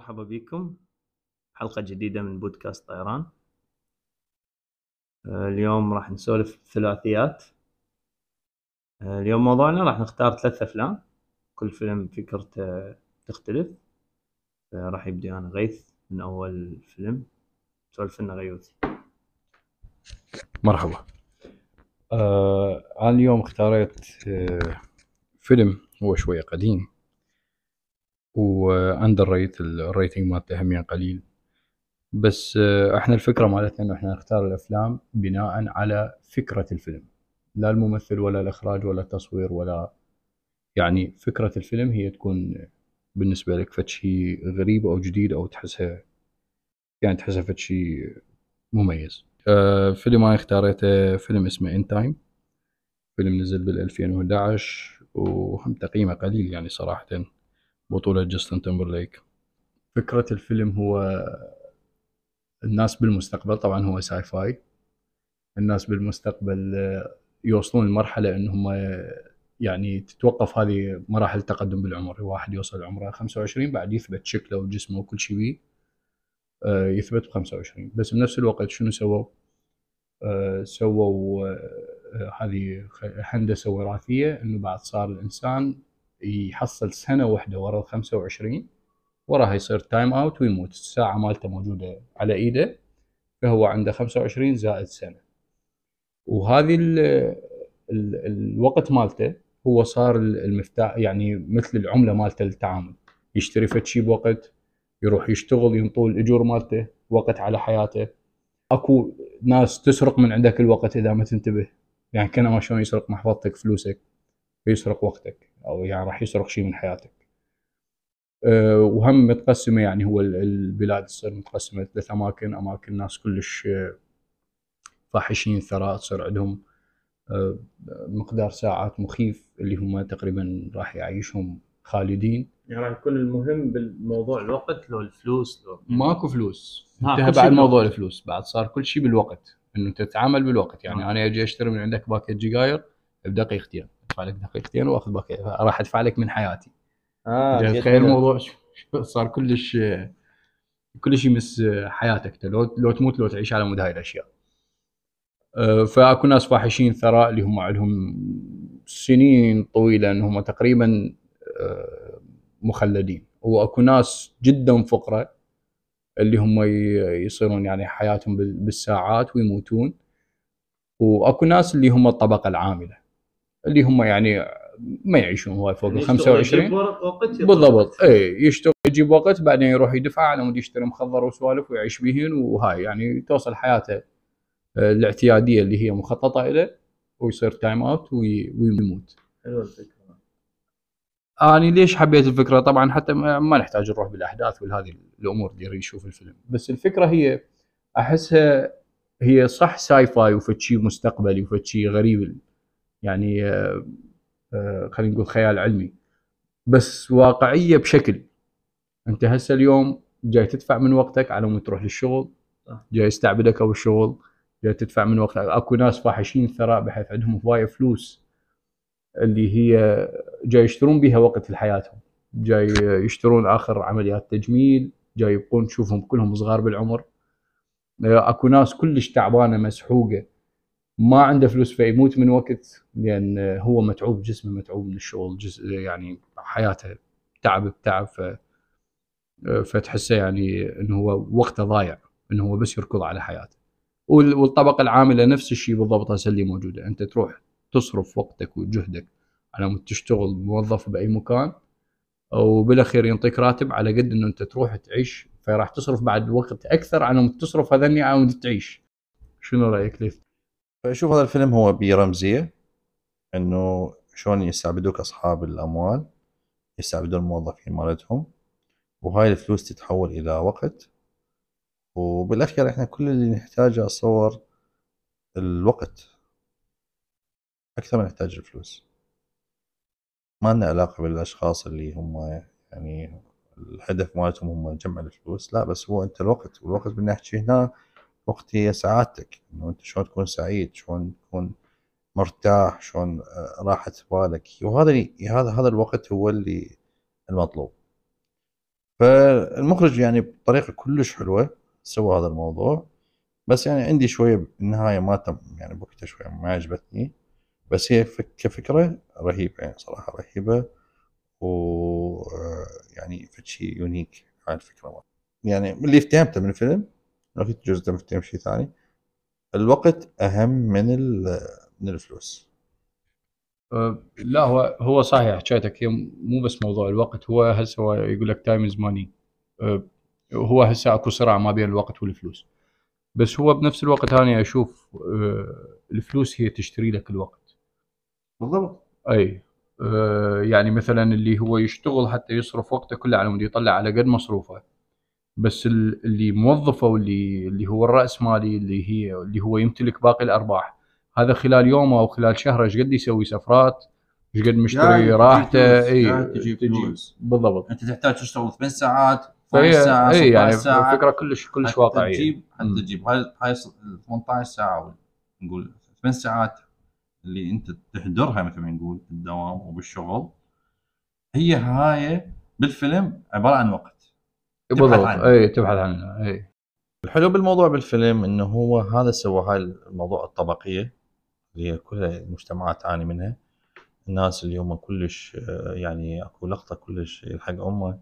مرحبا بكم. حلقة جديدة من بودكاست طيران. آه، اليوم راح نسولف ثلاثيات آه، اليوم موضوعنا راح نختار ثلاث أفلام. كل فيلم فكرته تختلف. آه، راح يبدي أنا غيث من أول فيلم. سولف لنا غيوثي. مرحبا. آه أنا اليوم اختاريت آه فيلم هو شوية قديم. و underrated ال rating مالته همين قليل. بس آه إحنا الفكرة مالتنا انه إحنا نختار الافلام بناء على فكرة الفيلم. لا الممثل ولا الاخراج ولا التصوير ولا يعني فكرة الفيلم هي تكون بالنسبة لك فد شي غريب أو جديد أو تحسها يعني تحسها فد شي مميز. آه فيلم أنا اختاريته فيلم اسمه In Time فيلم نزل بال 2011 وهم تقييمه قليل يعني صراحة. بطولة جاستن تمبرليك فكرة الفيلم هو الناس بالمستقبل طبعا هو sci-fi الناس بالمستقبل يوصلون لمرحلة انهم يعني تتوقف هذه مراحل التقدم بالعمر. واحد يوصل عمره 25 بعد يثبت شكله وجسمه وكل شيء بيه آه، يثبت ب 25 بس بنفس الوقت شنو سووا؟ آه، سووا آه، هذه هندسه وراثية إنه بعد صار الإنسان يحصل سنة واحدة ورا ال 25 وراها يصير time out ويموت. الساعة مالته موجودة على إيده فهو عنده 25 زائد سنة. وهذه ال ال الوقت مالته هو صار المفتاح يعني مثل العملة مالته للتعامل. يشتري فد شيء بوقت يروح يشتغل ينطول الأجور مالته وقت على حياته. أكو ناس تسرق من عندك الوقت إذا ما تنتبه. يعني كانما شلون يسرق محفظتك فلوسك ويسرق وقتك. أو يعني راح يسرق شيء من حياتك. أه وهم متقسمة يعني هو البلاد تصير متقسمة ثلاث أماكن. أماكن ناس كلش فاحشين ثراء تصير عندهم. أه مقدار ساعات مخيف اللي هم تقريبا راح يعيشهم خالدين. يعني راح يكون المهم بالموضوع الوقت لو الفلوس لو ماكو فلوس. انتهى بعد موضوع. الفلوس. بعد صار كل شيء بالوقت. إنه تتعامل بالوقت. يعني آه. أنا أجي أشتري من عندك باكيت جكاير بدقيقتين أدفع لك دقيقتين وأخذ باكيت راح أدفع لك من حياتي. آه تخيل. الموضوع صار؟ كلش كلش يمس حياتك. لو لو تموت لو تعيش على مود هاي الأشياء. أه، فأكو ناس فاحشين ثراء اللي هم عندهم سنين طويلة إنهم تقريبا أه، مخلدين. وأكو ناس جدا فقراء اللي هم يصيرون يعني حياتهم بال- بالساعات ويموتون. وأكو ناس اللي هم الطبقة العاملة. اللي هم يعني ما يعيشون هواي فوق ال يعني يشتغل 25 يجيب ورق- وقت يطلع. بالضبط إي يشتغل يجيب وقت بعدين يروح يدفع على مود يشتري مخدر وسوالف ويعيش بهن وهاي يعني توصل حياته آه، الاعتيادية اللي هي مخططة له ويصير time out وي- ويموت. حلوة الفكرة اني ليش حبيت الفكرة؟ طبعا حتى ما نحتاج نروح بالأحداث والهذه الأمور اللي يشوف الفيلم، بس الفكرة هي أحسها هي صح sci-fi وفد شيء مستقبلي وفد شيء غريب يعني آه، آه، خلينا نقول خيال علمي. بس واقعية بشكل. أنت هسه اليوم جاي تدفع من وقتك على مود تروح للشغل. جاي يستعبدك أو الشغل جاي تدفع من وقتك. أكو ناس فاحشين ثراء بحيث عندهم هواية فلوس اللي هي جاي يشترون بها وقت لحياتهم. جاي يشترون آخر عمليات تجميل جاي يبقون تشوفهم كلهم صغار بالعمر. أكو ناس كلش تعبانة مسحوقة. ما عنده فلوس فيموت من وقت لأن هو متعوب جسمه متعوب من الشغل جزء يعني حياته تعب بتعب ف فتحسه يعني إنه هو وقته ضايع إنه هو بس يركض على حياته. وال- والطبقة العاملة نفس الشيء بالضبط هسه اللي موجودة. أنت تروح تصرف وقتك وجهدك على مود تشتغل موظف بأي مكان وبالأخير ينطيك راتب على قد إنه أنت تروح تعيش فراح تصرف بعد وقت أكثر على مود تصرف هذني على مود تعيش شنو رأيك ليث؟ فشوف هذا الفيلم هو برمزيه إنه شلون يستعبدوك أصحاب الأموال يستعبدون الموظفين مالتهم وهاي الفلوس تتحول إلى وقت. وبالأخير إحنا كل اللي نحتاجه اتصور الوقت. أكثر من نحتاج الفلوس. ما لنا علاقة بالأشخاص اللي هم يعني الهدف مالتهم هم جمع الفلوس لا بس هو أنت الوقت. والوقت بنحكي هنا وقت هي سعادتك إنه أنت شلون تكون سعيد شلون تكون مرتاح شلون آه، راحة بالك. وهذا هذا هذا الوقت هو اللي المطلوب. فالمخرج يعني بطريقة كلش حلوة سوى هذا الموضوع. بس يعني عندي شوية بالنهاية ما تم يعني بوقتها شوية ما عجبتني. بس هي فك كفكرة رهيبة يعني صراحة رهيبة. و آه، يعني فشي يونيك هاي الفكرة. يعني اللي افتهمته من الفيلم لو كنت جزء مفتهم شيء ثاني. الوقت أهم من من الفلوس. أه، لا هو هو صحيح حكايتك هي مو بس موضوع الوقت هو هسه هو يقول لك time is money هو هسه أكو صراع ما بين الوقت والفلوس. بس هو بنفس الوقت أنا أشوف أه، الفلوس هي تشتري لك الوقت. بالضبط. أي أه، يعني مثلا اللي هو يشتغل حتى يصرف وقته كله على مود يطلع على قد مصروفه. بس ال- اللي موظفه واللي اللي هو الرأس مالي اللي هي اللي هو يمتلك باقي الأرباح هذا خلال يومه أو خلال شهره إيش قد يسوي سفرات؟ إيش قد مشتري تجيب راحته؟ إي قاعد تجيب فلوس. بالضبط. أنت تحتاج تشتغل 8 ساعات 12 فهي ساعه إي 16 يعني ساعه فكره كلش كلش حتى واقعية. تجيب حتى. تجيب. هاي هاي ال 18 ساعة نقول 8 ساعات اللي أنت تهدرها مثل ما نقول بالدوام وبالشغل هي هاي بالفيلم عبارة عن وقت. بالضبط عنه. اي تبحث عنها اي الحلو بالموضوع بالفيلم إنه هو هذا سوى هاي الموضوع الطبقية اللي هي كلها المجتمعات تعاني منها. الناس اليوم كلش آه، يعني أكو لقطة كلش يلحق أمه.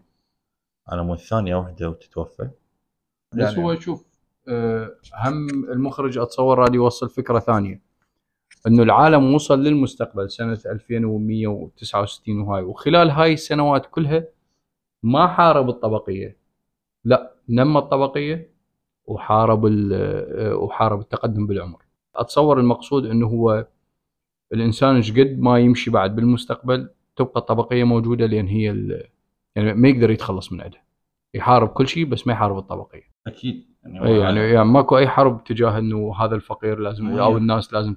على مود ثانية واحدة وتتوفى. بس يعني- هو شوف آه، هم المخرج أتصور راد يوصل فكرة ثانية. إنه العالم وصل للمستقبل سنة 2169 وهاي وخلال هاي السنوات كلها ما حارب الطبقية. لا نمى الطبقية وحارب آه، وحارب التقدم بالعمر. أتصور المقصود إنه هو الإنسان إيش قد ما يمشي بعد بالمستقبل تبقى الطبقية موجودة لأن هي يعني ما يقدر يتخلص من عندها يحارب كل شيء بس ما يحارب الطبقية. أكيد. يعني اي يعني, يعني ماكو أي حرب تجاه إنه هذا الفقير لازم مو أو. الناس لازم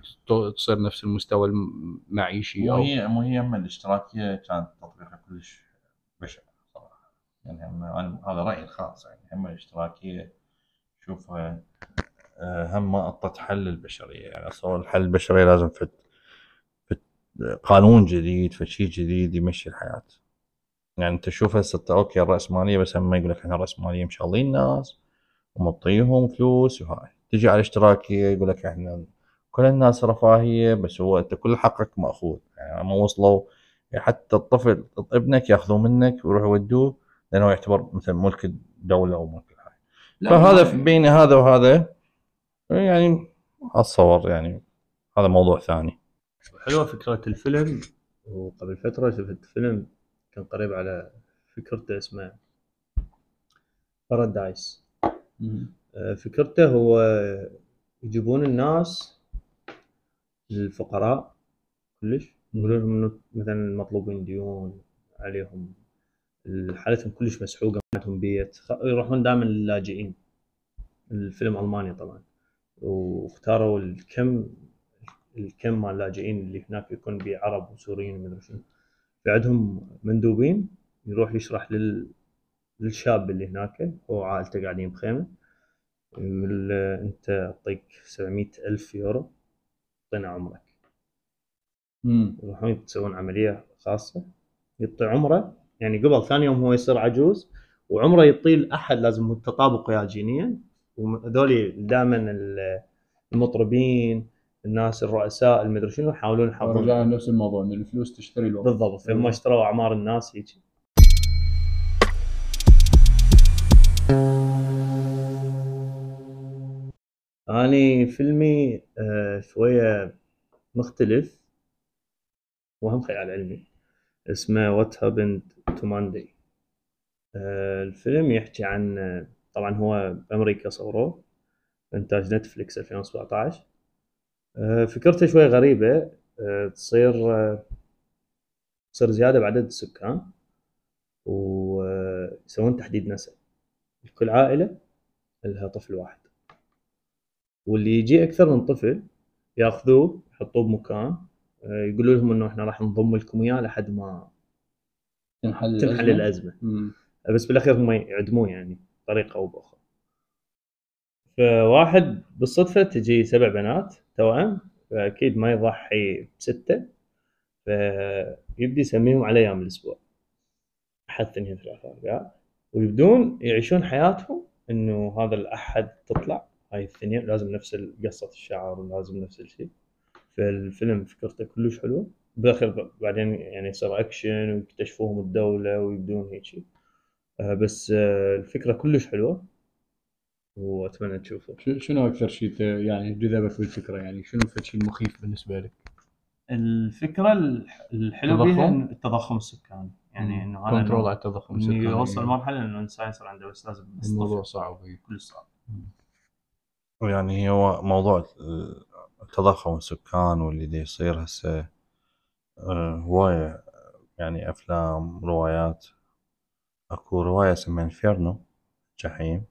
تصير نفس المستوى المعيشي مو هي مو هي هم الاشتراكية كانت تطبيقها كلش يعني هم هذا رأيي الخاص يعني هم الاشتراكية شوفها آه، هم ما اعطت حل للبشريه يعني أصلا الحل البشرية لازم فت, قانون جديد فد شيء جديد يمشي الحياة. يعني أنت شوف هسه أوكي الرأسمالية بس هم يقول لك إحنا الراسماليه مشغلين الناس ومعطيهم فلوس وهاي. تجي على الاشتراكية يقول لك إحنا كل الناس رفاهية بس هو أنت كل حقك مأخوذ. يعني ما وصلوا حتى الطفل ابنك ياخذوه منك ويروحوا يودوه لأنه يعتبر مثل ملك الدولة أو ملك الهاي فهذا بين هذا وهذا يعني أتصور يعني هذا موضوع ثاني. حلوة فكرة الفيلم وقبل فترة شفت فيلم كان قريب على فكرته اسمه Paradise فكرته هو يجيبون الناس الفقراء كلش يقولون لهم مثلا مطلوبين ديون عليهم حالتهم كلش مسحوقة ما عندهم بيت يروحون دائما للاجئين. الفيلم الماني طبعا. واختاروا الكم الكم مال اللاجئين اللي هناك يكون بيه عرب وسوريين ومدري شنو. في عندهم مندوبين يروح يشرح لل للشاب اللي هناك. هو وعائلته قاعدين بخيمة. أنت أعطيك 700 ألف يورو أعطينا عمرك. يروحون يسوون عملية خاصة. يعطي عمره يعني قبل ثاني يوم هو يصير عجوز وعمره يطيل أحد لازم التطابق وياه جينيا. وهذول دائما المطربين الناس الرؤساء المدري شنو يحاولون يحافظون رجعنا نفس الموضوع إن الفلوس تشتري الوقت. بالضبط فهم اشتروا أعمار الناس هيك. اني فيلمي آه، شوية مختلف وهم خيال علمي. اسمه What Happened to Monday الفيلم يحكي عن آه، طبعا هو بأمريكا صوروه إنتاج Netflix 2017 آه، فكرته شوي غريبة. آه، تصير آه، تصير زيادة بعدد السكان ويسوون تحديد نسل لكل عائلة لها طفل واحد. واللي يجي أكثر من طفل يأخذوه يحطوه بمكان. آه، يقولوا لهم إنه إحنا راح نضم لكم إياه لحد ما تنحل تنحل الأزمة. مم. بس بالأخير هم يعدموه يعني بطريقة أو بأخرى. فواحد بالصدفة تجي سبع بنات توأم فأكيد ما يضحي بستة فيبدي يسميهم على أيام الأسبوع. أحد اثنين ثلاثة اربعاء ويبدون يعيشون حياتهم إنه هذا الأحد تطلع. هاي الثانية لازم نفس قصه الشعر ولازم نفس الشيء. فالفيلم فكرته كلش حلوة. بالاخير بعدين يعني يصير اكشن ويكتشفوهم الدولة ويبدون هيك آه، بس آه، الفكرة كلش حلوة وأتمنى تشوفه شو- شنو أكثر شيء ت- يعني جذبك بالفكرة يعني شنو الشيء المخيف بالنسبة لك؟ الفكرة الح- الحلو التضخم؟ السكاني يعني إنه هذا كنترول إنه- على التضخم السكاني. يوصل مرحلة إنه الانسان يصير عنده بس لازم الموضوع. صعب. كل صعب يعني هو موضوع التضخم السكان واللي دي يصير هسه هواية يعني أفلام روايات. أكو رواية اسمها Inferno جحيم.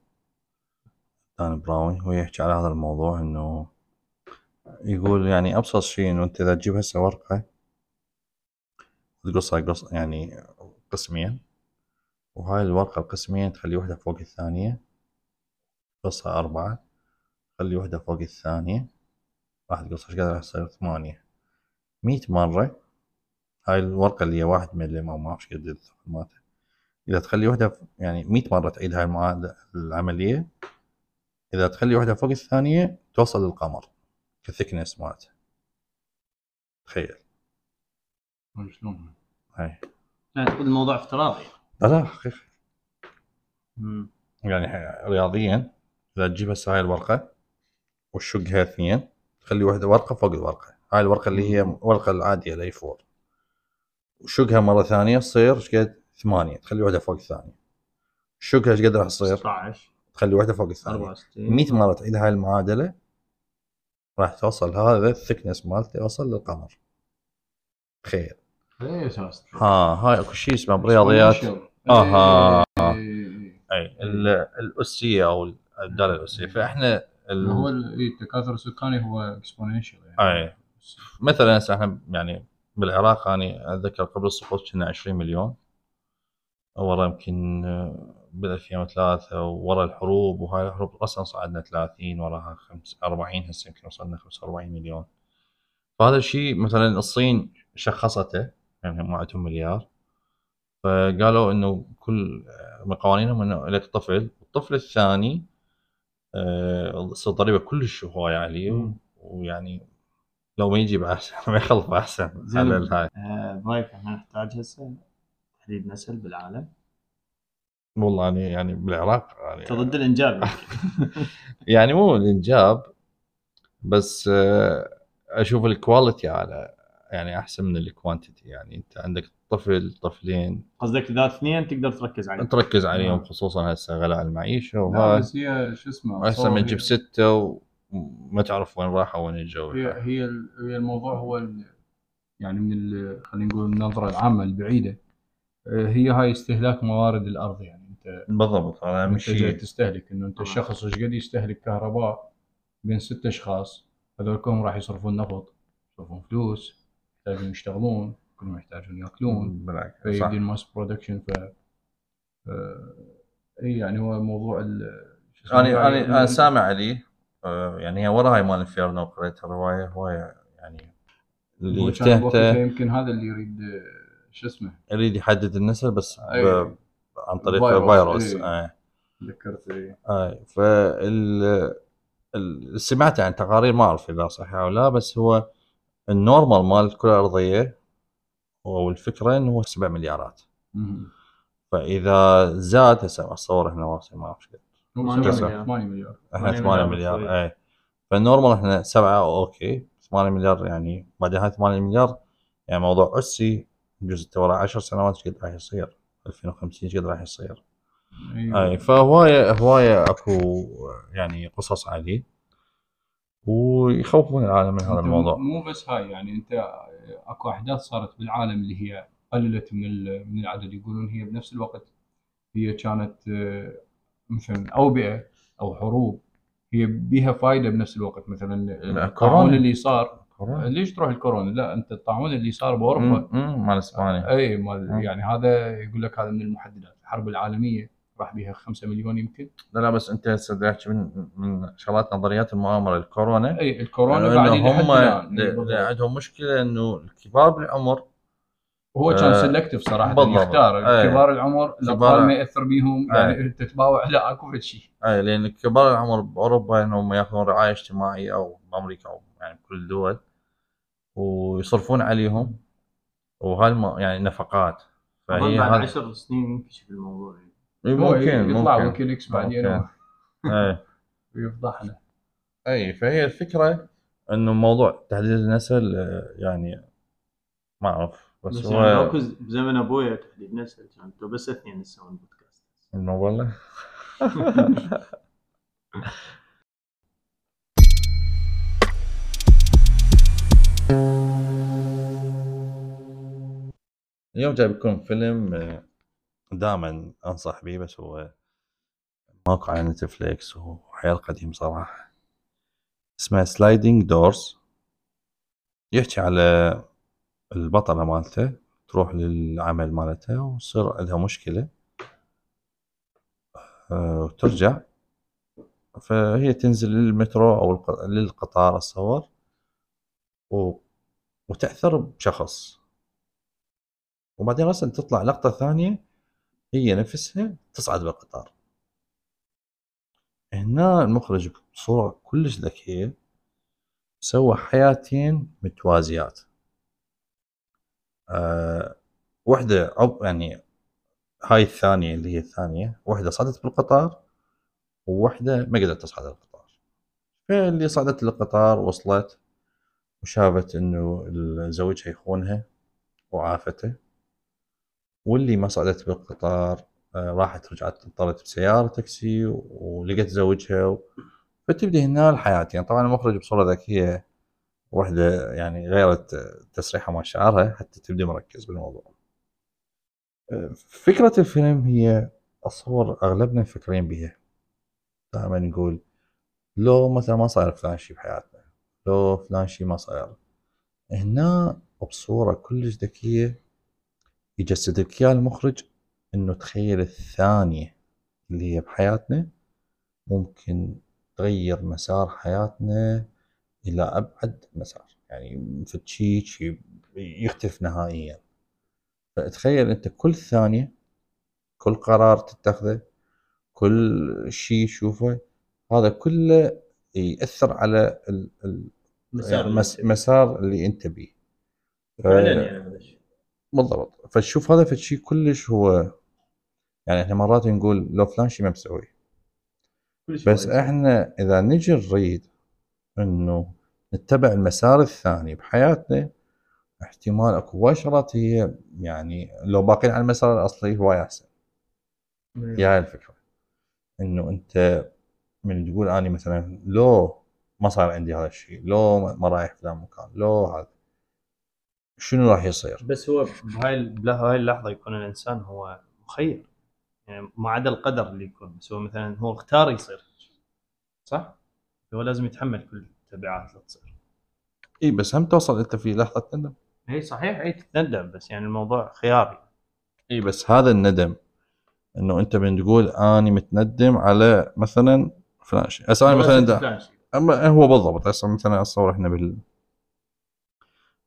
دان براون هو يحكي على هذا الموضوع إنه يقول يعني أبسط شيء إنه أنت إذا تجيب هسه ورقة وتقصها قص يعني قسمين. وهاي الورقة القسمين تخلي وحدة فوق الثانية قصها أربعة خلي وحدة فوق الثانية. راح تقصها قد راح يصير ثمانية. مية مرة هاي الورقة اللي هي واحد ملم أو ما أعرف إيش قد الثقل مالتها. إذا تخلي وحدة ف- يعني مية مرة تعيد هاي المعادلة العملية إذا تخلي وحدة فوق الثانية توصل للقمر كثكنس مالتها. تخيل. شلون؟ هاي. لا تقول الموضوع افتراضي. لا لا حقيقي. يعني رياضيا إذا تجيب هسه هاي الورقة وتشقها اثنين تخلي واحدة ورقة فوق الورقة. هاي الورقة اللي هي الورقه العادية ال A4 وشقها مرة ثانية تصير إيش قد؟ ثمانية. تخلي واحدة فوق الثانية. شقها إيش قد راح تصير؟ 16 تخلي واحدة فوق الثانية. 64 100 مرة تعيد هاي المعادلة راح توصل هذا ال thickness مالته يوصل للقمر. اي أساس ها هاي أكو شيء اسمه برياضيات آها. أي ال- الأسية أو الدالة الأسية. فإحنا ال- هو ال- إيه، التكاثر السكاني هو اكسبوننشال يعني. أي. مثلا هسه إحنا يعني بالعراق أنا أتذكر قبل السقوط كنا 20 مليون ورا يمكن آه، بال 2003 ورا الحروب وهاي الحروب أصلا صعدنا 30 وراها 5 40 هسه يمكن وصلنا 45 مليون فهذا الشيء مثلا الصين شخصته يعني هم عندهم مليار فقالوا إنه كل آه، من قوانينهم إنه لك طفل الطفل الثاني آه، تصير ضريبة كلش هواية عليه. ويعني لو ما يجيب أحسن ما يخلف أحسن زين. على الهاي. آه، برايك إحنا نحتاج هسه تحديد نسل بالعالم. والله يعني يعني بالعراق انت يعني, ضد الإنجاب. يعني مو الإنجاب بس آه، أشوف ال quality على يعني أحسن من ال quantity. يعني أنت عندك طفل طفلين. قصدك إذا اثنين تقدر تركز عليه تركز عليهم نعم. خصوصا هسه غلاء المعيشة وهاي. بس هي شو اسمه ما هي- تجيب سته وما تعرف وين راحوا وين اجوا هي هي هي الموضوع هو ال- يعني من خلينا نقول النظرة العامة البعيدة. آه، هي هاي استهلاك موارد الأرض يعني. انت بالضبط هذا أهم جاي شيء. تستهلك. إنه أنت. الشخص إيش قد يستهلك كهرباء بين ست أشخاص؟ هذول كلهم راح يصرفون نفط يصرفون فلوس يحتاجون يشتغلون كلهم يحتاجون يأكلون. بالعكس صح. ال mass production ف آه، إي يعني هو موضوع ال أنا أنا أنا سامع عليه يعني هي ورا هاي مال Inferno قريت الروايه هوايه يعني اللي يفتهمته يمكن هذا اللي يريد آه، شو اسمه يريد يحدد النسل بس ب- أي. عن طريق فيروس، فيروس إي. آه. ذكرت إيه. اي فال ال- سمعت عن تقارير ما أعرف إذا صحيحه أو لا بس هو ال normal مال الكره الارضيه أو الفكرة إنه هو 7 مليارات مم. فإذا زاد هسه اتصور إحنا واصل ما أعرف 8 مليار. 8 مليار. إحنا 8 8 مليار. اي فال normal إحنا 7 okay. 8 مليار يعني بعدين هاي 8 مليار يعني موضوع اسي انت ورا 10 سنوات إيش قد راح يصير؟ 2050 إيش قد راح يصير؟ أيوة. اي فهواية هواية اكو يعني قصص عليه ويخوفون العالم من هذا الموضوع. مو بس هاي يعني انت اكو احداث صارت بالعالم اللي هي قللت من من العدد. يقولون هي بنفس الوقت هي كانت مثلا أوبئة أو حروب هي بيها فائده بنفس الوقت. مثلا لا، الطاعون. اللي صار كورونا. ليش تروح الكورونا؟ لا أنت الطاعون اللي صار بأوروبا. مال إسبانيا. اي مال. يعني هذا يقول لك هذا من المحددات. الحرب العالمية راح بيها 5 مليون يمكن. لا لا بس أنت هسه احكي من من شغلات نظريات المؤامرة. الكورونا اي الكورونا لأنه بعد لحد هم عندهم مشكلة إنه الكبار بالعمر هو كان آه، سلكتيف صراحة بالضبط. يختار أي. كبار العمر الاطفال ما يأثر بيهم. يعني تتباوع لا اكو فد شيء أي لأن كبار العمر بأوروبا إنهم يأخذون رعاية اجتماعية أو بأمريكا أو يعني بكل الدول ويصرفون عليهم وهاي الم- يعني نفقات. فهي بعد هذا- 10 سنين ينكشف الموضوع. يعني. ممكن يطلع ممكن. ويكيليكس بعدين ويفضحنا. أي فهي الفكرة إنه موضوع تحديد النسل آه، يعني ما أعرف. بس, بس هو يعني بزمن أبويا تحديد نسل كانوا بس اثنين يسوون بودكاست والله اليوم جايب لكم فيلم آه، دائما أنصح به بس هو موقع على Netflix وحيل قديم صراحة. اسمه Sliding Doors يحكي على البطلة مالته تروح للعمل مالتها وتصير عندها مشكلة آه، وترجع. فهي تنزل للمترو أو للقطار أتصور و... وتأثر بشخص. وبعدين راسا تطلع لقطة ثانية هي نفسها تصعد بالقطار. هنا المخرج بصورة كلش ذكية سوى حياتين متوازيات. أه وحدة أو يعني هاي الثانية اللي هي الثانية وحدة صعدت بالقطار ووحدة ما قدرت تصعد القطار. فاللي صعدت للقطار؟ وصلت وشافت إنه زوجها يخونها وعافته. واللي ما صعدت بالقطار آه، راحت رجعت اضطرت بسيارة تاكسي ولقت زوجها و... فتبدي هنا الحياة. يعني طبعا المخرج بصورة ذكية واحدة يعني غيرت تسريحها مع شعرها حتى تبدي مركز بالموضوع. فكرة الفيلم هي أتصور أغلبنا مفكرين بها دائما نقول لو مثلا ما صاير فلان شي بحياتنا لو فلان شي ما صاير. هنا بصورة كلش ذكية يجسد لك المخرج إنه تخيل الثانية اللي هي بحياتنا ممكن تغير مسار حياتنا إلى أبعد مسار. يعني فد شي شي يختلف نهائيا. فتخيل أنت كل ثانية كل قرار تتخذه كل شيء تشوفه هذا كله يأثر على ال- ال- مسار المس- المسار اللي أنت بيه. فعلا يعني هذا الشيء. بالضبط. فشوف هذا فشي كلش هو يعني إحنا مرات نقول لو فلان شي ما مسوي بس. إحنا إذا نجي نريد إنه نتبع المسار الثاني بحياتنا. احتمال أكو شغلات هي يعني لو باقين على المسار الأصلي هواي أحسن. هي هاي الفكرة. إنه أنت من تقول أني مثلا لو ما صار عندي هذا الشيء لو ما رايح فلان مكان لو هذا شنو راح يصير؟ بس هو بهاي بهاي اللحظة يكون الإنسان هو مخير. يعني ما عدا القدر اللي يكون بس هو مثلا هو اختار يصير. صح؟ هو لازم يتحمل كل التبعات اللي تصير. إي بس هم توصل أنت في لحظة ندم. هي صحيح إي تتندم بس يعني الموضوع خياري. إي بس هذا الندم إنه أنت من تقول أني متندم على مثلا فلان شيء. هسه أنا مثلا دا. أما هو بالضبط هسه مثلا اتصور إحنا بال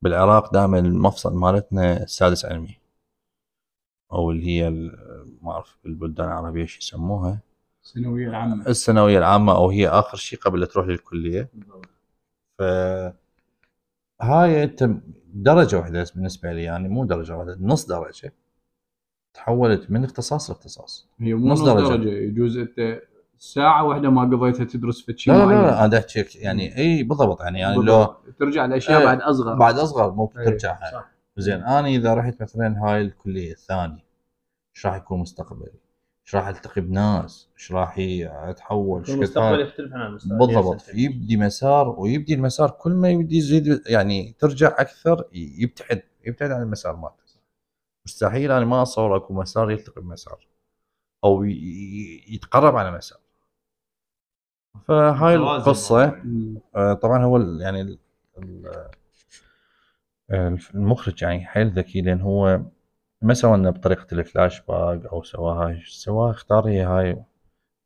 بالعراق دائما المفصل مالتنا السادس علمي. أو اللي هي ما أعرف بالبلدان العربية شو يسموها. الثانوية العامة. الثانوية العامة أو هي آخر شيء قبل لا تروح للكلية. ف هاي أنت درجة واحدة بالنسبة لي يعني مو درجة واحدة نص درجة تحولت من اختصاص لاختصاص. هي مو نص نص درجة. درجة, يجوز أنت ساعة واحدة ما قضيتها تدرس في شيء لا لا لا, أنا أحكي يعني إي بالضبط يعني يعني لو. ترجع لأشياء إيه، بعد أصغر. بعد أصغر إيه، ترجع زين أنا إذا رحت مثلا هاي الكلية الثانية إيش راح يكون مستقبلي؟ إيش راح ألتقي بناس؟ إيش راح أتحول؟ إيش المستقبل؟ يختلف عن المستقبل بالضبط يبدي مسار ويبدي المسار كل ما يبدي يزيد يعني ترجع أكثر يبتعد يبتعد عن المسار مالته مستحيل أنا ما اتصور أكو مسار يلتقي بمسار أو يتقرب على مسار فهاي القصة. آه، طبعا هو يعني آه، المخرج يعني حيل ذكي لأن هو ما سوى لنا بطريقة الفلاش باك أو سواها سواها اختار هي هاي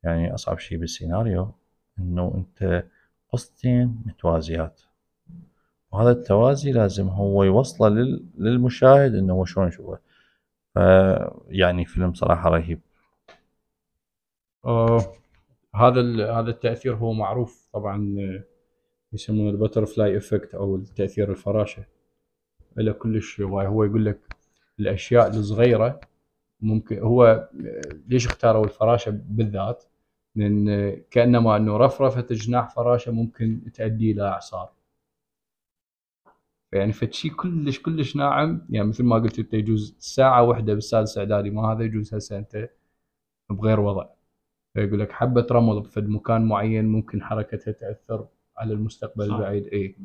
يعني أصعب شيء بالسيناريو إنه أنت قصتين متوازيات. وهذا التوازي لازم هو يوصله لل- للمشاهد إنه هو شلون يشوفه. يعني فيلم صراحة رهيب. آه هذا هذا التأثير هو معروف طبعا يسمونه ال butterfly effect أو التأثير الفراشة. له كلش هواي هو يقول لك الأشياء الصغيرة ممكن هو ليش اختاروا الفراشة بالذات؟ لأن كأنما أنه رفرفه جناح فراشة ممكن تؤدي إلى اعصار يعني فشي كلش كلش ناعم. يعني مثل ما قلت أنت يجوز ساعة واحدة بالسادس إعدادي ما هذا يجوز هسه أنت بغير وضع. فيقول لك حبة رمل في مكان معين ممكن حركتها تأثر على المستقبل. البعيد. اي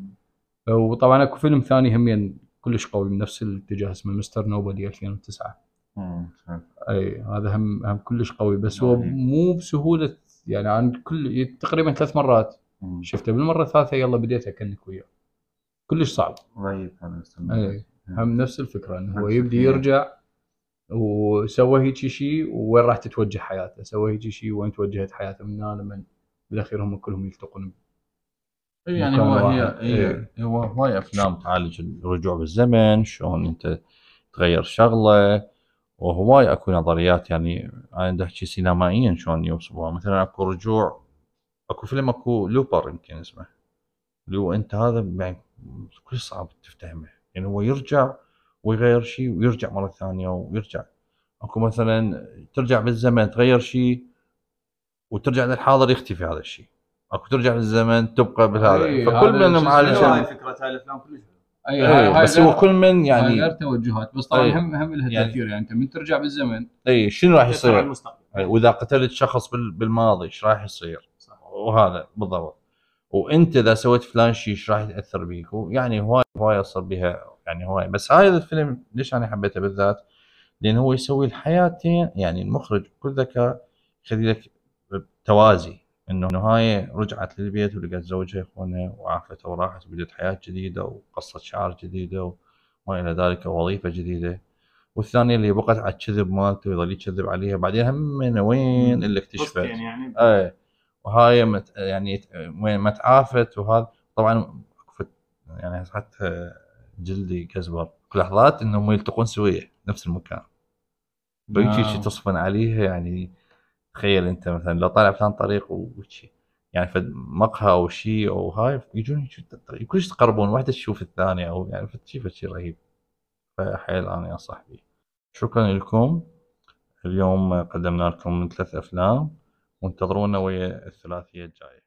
وطبعا أكو فيلم ثاني همين كلش قوي من نفس الاتجاه اسمه مستر نوبدي 2009 مم. أي هذا هم هم كلش قوي بس هو رهيب. مو بسهولة يعني عن كل تقريبا ثلاث مرات مم. شفته بالمرة الثالثة يلا بديت اكنك وياه كلش صعب رهيب هذا هم نفس الفكرة إنه هو يبدي. يرجع وسوى هيك شيء وين راح تتوجه حياته سوى هيك شيء وين توجهت حياته من هنا لمن بالأخير هم كلهم يلتقون إي يعني هو هي واحد. هي إيه. هو هواي افلام تعالج الرجوع بالزمن شلون أنت تغير شغلة. وهواي أكو نظريات يعني أنا بدي أحكي سينمائيا شلون يوصفوها. مثلا أكو رجوع أكو فيلم أكو لوبر يمكن اسمه. هو أنت هذا يعني كلش صعب تفتهمه. يعني هو يرجع ويغير شيء ويرجع مرة ثانية ويرجع. أكو مثلا ترجع بالزمن تغير شيء وترجع للحاضر يختفي هذا الشيء. اكو ترجع بالزمن تبقى بهذا إي، فكل من معالج؟ هاي فكرة هاي الأفلام كلش حلوة. اي إيه، بس هو كل من يعني غير توجهات بس طبعا أي. هم هم لها يعني- تاثير يعني انت من ترجع بالزمن أي شنو راح تأثر على يصير؟ وإذا قتلت شخص بال- بالماضي إيش راح يصير؟ صح. وهذا بالضبط وأنت إذا سويت فلان شيء إيش راح ياثر بيك؟ يعني هواي هواي يصل بها يعني هواي بس هذا الفيلم ليش أنا حبيته بالذات؟ لأن هو يسوي الحياتين يعني المخرج بكل ذكاء يخلي لك توازي إنه هاي رجعت للبيت ولقت زوجها يخونها وعافته وراحت وبدت حياة جديدة وقصه شعر جديدة وما إلى ذلك ووظيفة جديدة. والثانية اللي بقت على الكذب مالته ويظل يكذب عليها بعدين هم من وين اللي اكتشفت يعني. إيه. وهاي مت يعني وين ما تعافت وهذا. طبعا يعني حتى جلدي كزبر في لحظات إنهم يلتقون سوية نفس المكان. بيجي. شي تصفن عليها يعني تخيل انت مثلا لو طالع بثاني طريق وشي. يعني فد مقهى أو شيء أو هاي يجون كلش يتقربون واحدة تشوف الثانية أو يعني فشي فشي رهيب. فحيل أنا انصح به شكرا لكم. اليوم قدمنا لكم ثلاث أفلام. وانتظرونا ويا الثلاثية الجاية.